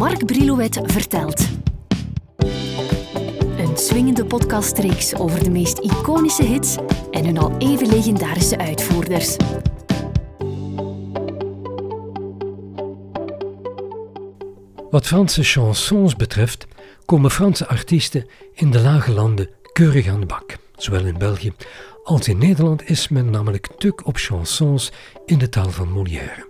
Mark Brilouet vertelt. Een swingende podcastreeks over de meest iconische hits en hun al even legendarische uitvoerders. Wat Franse chansons betreft, komen Franse artiesten in de lage landen keurig aan de bak. Zowel in België als in Nederland is men namelijk tuk op chansons in de taal van Molière.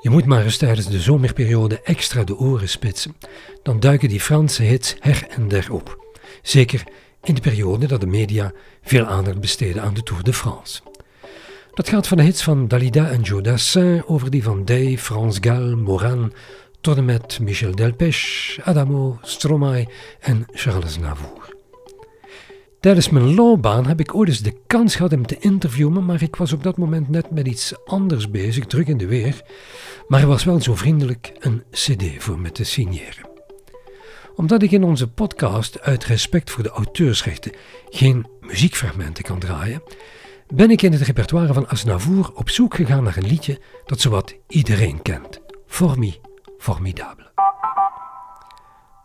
Je moet maar eens tijdens de zomerperiode extra de oren spitsen, dan duiken die Franse hits her en der op. Zeker in de periode dat de media veel aandacht besteden aan de Tour de France. Dat gaat van de hits van Dalida en Joe Dassin over die van Day, France Gall, Moran, tot Michel Delpech, Adamo, Stromae en Charles Navour. Tijdens mijn loopbaan heb ik ooit eens de kans gehad hem te interviewen, maar ik was op dat moment net met iets anders bezig, druk in de weer. Maar hij was wel zo vriendelijk een CD voor me te signeren. Omdat ik in onze podcast uit respect voor de auteursrechten geen muziekfragmenten kan draaien, ben ik in het repertoire van Asnavour op zoek gegaan naar een liedje dat zowat iedereen kent. Formi, formidable.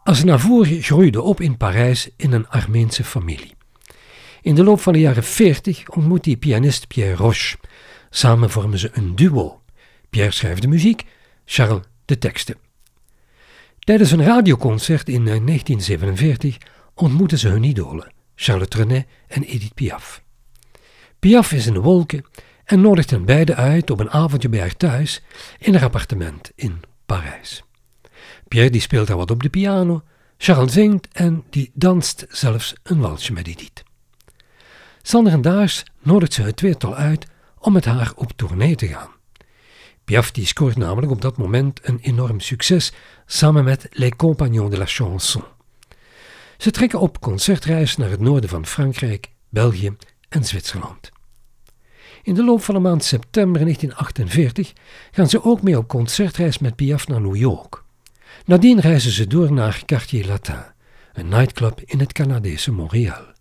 Asnavour groeide op in Parijs in een Armeense familie. In de loop van de jaren 40 ontmoet hij pianist Pierre Roche. Samen vormen ze een duo. Pierre schrijft de muziek, Charles de teksten. Tijdens een radioconcert in 1947 ontmoeten ze hun idolen, Charles Trenet en Edith Piaf. Piaf is in de wolken en nodigt hen beiden uit op een avondje bij haar thuis in haar appartement in Parijs. Pierre die speelt daar wat op de piano, Charles zingt en die danst zelfs een walsje met Edith. Sander Daars nodigt ze het tweetal uit om met haar op tournee te gaan. Piaf die scoort namelijk op dat moment een enorm succes samen met Les Compagnons de la Chanson. Ze trekken op concertreis naar het noorden van Frankrijk, België en Zwitserland. In de loop van de maand september 1948 gaan ze ook mee op concertreis met Piaf naar New York. Nadien reizen ze door naar Quartier Latin, een nightclub in het Canadese Montreal.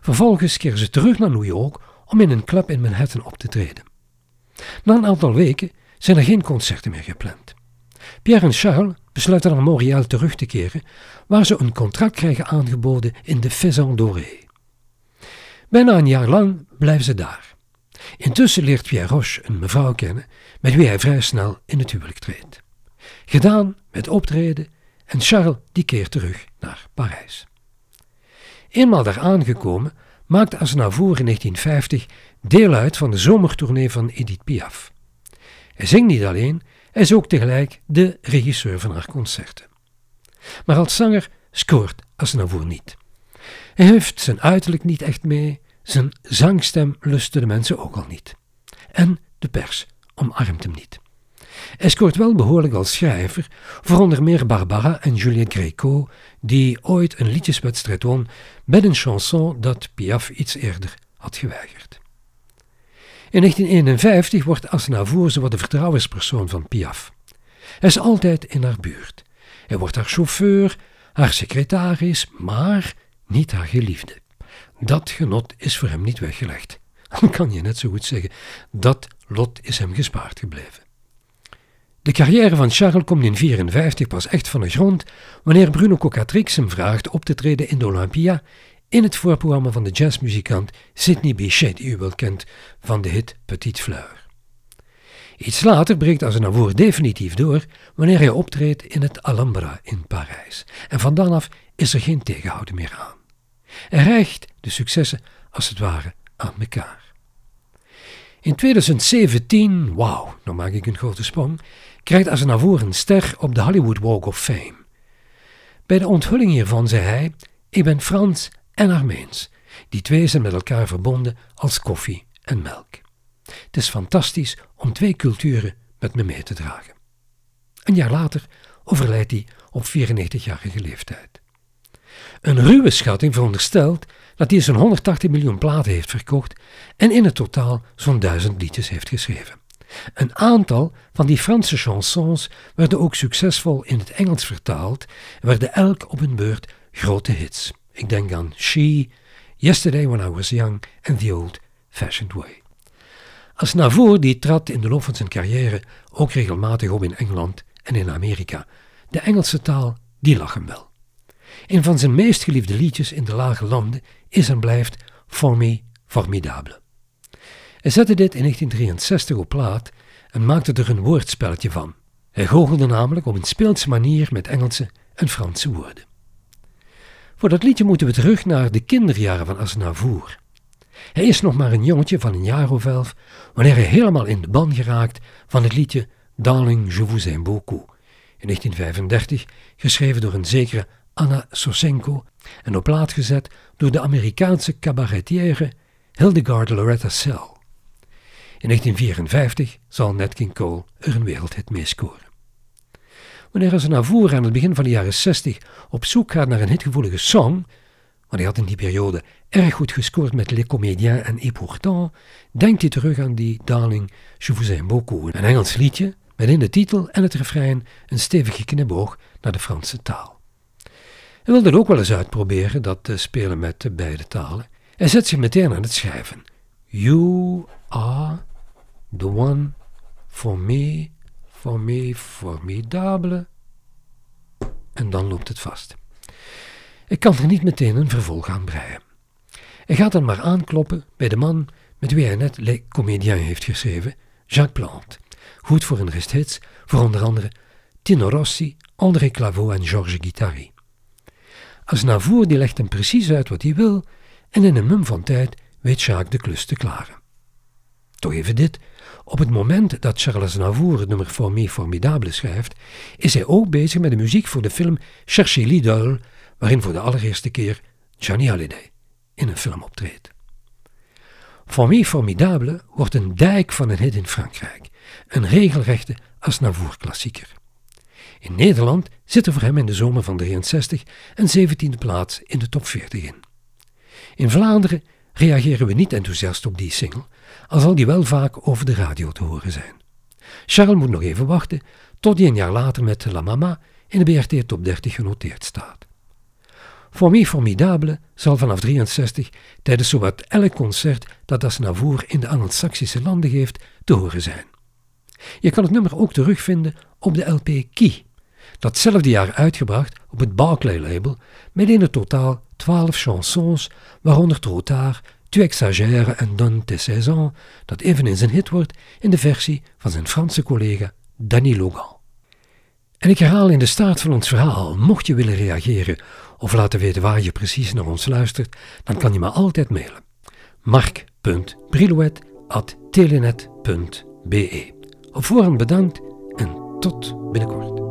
Vervolgens keren ze terug naar New York om in een club in Manhattan op te treden. Na een aantal weken zijn er geen concerten meer gepland. Pierre en Charles besluiten naar Montreal terug te keren, waar ze een contract krijgen aangeboden in de Faisan Doré. Bijna een jaar lang blijven ze daar. Intussen leert Pierre Roche een mevrouw kennen met wie hij vrij snel in het huwelijk treedt. Gedaan met optreden en Charles die keert terug naar Parijs. Eenmaal daar aangekomen maakte Aznavour in 1950 deel uit van de zomertournee van Edith Piaf. Hij zingt niet alleen, hij is ook tegelijk de regisseur van haar concerten. Maar als zanger scoort Aznavour niet. Hij heeft zijn uiterlijk niet echt mee, zijn zangstem lusten de mensen ook al niet. En de pers omarmt hem niet. Hij scoort wel behoorlijk als schrijver voor onder meer Barbara en Juliette Greco, die ooit een liedjeswedstrijd won met een chanson dat Piaf iets eerder had geweigerd. In 1951 wordt Asnavour zowat de vertrouwenspersoon van Piaf. Hij is altijd in haar buurt. Hij wordt haar chauffeur, haar secretaris, maar niet haar geliefde. Dat genot is voor hem niet weggelegd. Dan kan je net zo goed zeggen, dat lot is hem gespaard gebleven. De carrière van Charles komt in 1954 pas echt van de grond wanneer Bruno Cocatrix hem vraagt op te treden in de Olympia in het voorprogramma van de jazzmuzikant Sidney Bechet, die u wel kent van de hit Petite Fleur. Iets later breekt Aznavour definitief door wanneer hij optreedt in het Alhambra in Parijs. En van dan af is er geen tegenhouden meer aan. Hij rijgt de successen als het ware aan elkaar. In 2017, wauw, dan maak ik een grote sprong, krijgt Aznavour een ster op de Hollywood Walk of Fame. Bij de onthulling hiervan zei hij: Ik ben Frans en Armeens. Die twee zijn met elkaar verbonden als koffie en melk. Het is fantastisch om twee culturen met me mee te dragen. Een jaar later overlijdt hij op 94-jarige leeftijd. Een ruwe schatting veronderstelt dat hij zo'n 180 miljoen platen heeft verkocht en in het totaal zo'n duizend liedjes heeft geschreven. Een aantal van die Franse chansons werden ook succesvol in het Engels vertaald en werden elk op hun beurt grote hits. Ik denk aan She, Yesterday When I Was Young en The Old Fashioned Way. Navour die trad in de loop van zijn carrière ook regelmatig op in Engeland en in Amerika, de Engelse taal, die lag hem wel. Een van zijn meest geliefde liedjes in de lage landen is en blijft For Formidable. Hij zette dit in 1963 op plaat en maakte er een woordspelletje van. Hij goochelde namelijk op een speelse manier met Engelse en Franse woorden. Voor dat liedje moeten we terug naar de kinderjaren van Aznavour. Hij is nog maar een jongetje van een jaar of elf wanneer hij helemaal in de ban geraakt van het liedje Darling, je vous aime beaucoup, in 1935 geschreven door een zekere Anna Sosenko en op plaat gezet door de Amerikaanse cabaretière Hildegard Loretta Sell. In 1954 zal Nat King Cole er een wereldhit mee scoren. Wanneer voren aan het begin van de jaren 60 op zoek gaat naar een hitgevoelige song, want hij had in die periode erg goed gescoord met Les Comédiens en Et Pourtant, denkt hij terug aan die Darling, Je vous aime beaucoup, een Engels liedje met in de titel en het refrein een stevige knipoog naar de Franse taal. Hij wilde ook wel eens uitproberen, dat spelen met beide talen. Hij zet zich meteen aan het schrijven. You are the one for me, for me, formidable. En dan loopt het vast. Ik kan er niet meteen een vervolg aan breien. Hij gaat dan maar aankloppen bij de man met wie hij net Les Comédiens heeft geschreven, Jacques Plante. Goed voor een rest hits, voor onder andere Tino Rossi, André Claveau en Georges Guittari. Aznavour die legt hem precies uit wat hij wil en in een mum van tijd weet Jacques de klus te klaren. Toch even dit. Op het moment dat Charles Navour het nummer For Formidable schrijft, is hij ook bezig met de muziek voor de film Cherchez l'idole, waarin voor de allereerste keer Johnny Hallyday in een film optreedt. For Formidable wordt een dijk van een hit in Frankrijk, een regelrechte Aznavour-klassieker. In Nederland zit er voor hem in de zomer van 63 een 17e plaats in de top 40 in. In Vlaanderen reageren we niet enthousiast op die single, al zal die wel vaak over de radio te horen zijn. Charles moet nog even wachten tot hij een jaar later met La Mama in de BRT Top 30 genoteerd staat. Voor mij Formidable zal vanaf 63 tijdens zowat elk concert dat Asnavour in de Anglo-Saxische landen geeft te horen zijn. Je kan het nummer ook terugvinden op de LP Key, datzelfde jaar uitgebracht op het Barclay-label met in het totaal 12 chansons, waaronder Trotard, Tu exagères en Donne tes saisons, dat eveneens een hit wordt in de versie van zijn Franse collega Danny Logan. En ik herhaal in de staart van ons verhaal, mocht je willen reageren of laten weten waar je precies naar ons luistert, dan kan je me altijd mailen. mark.brilouet.telenet.be Op voorhand bedankt en tot binnenkort.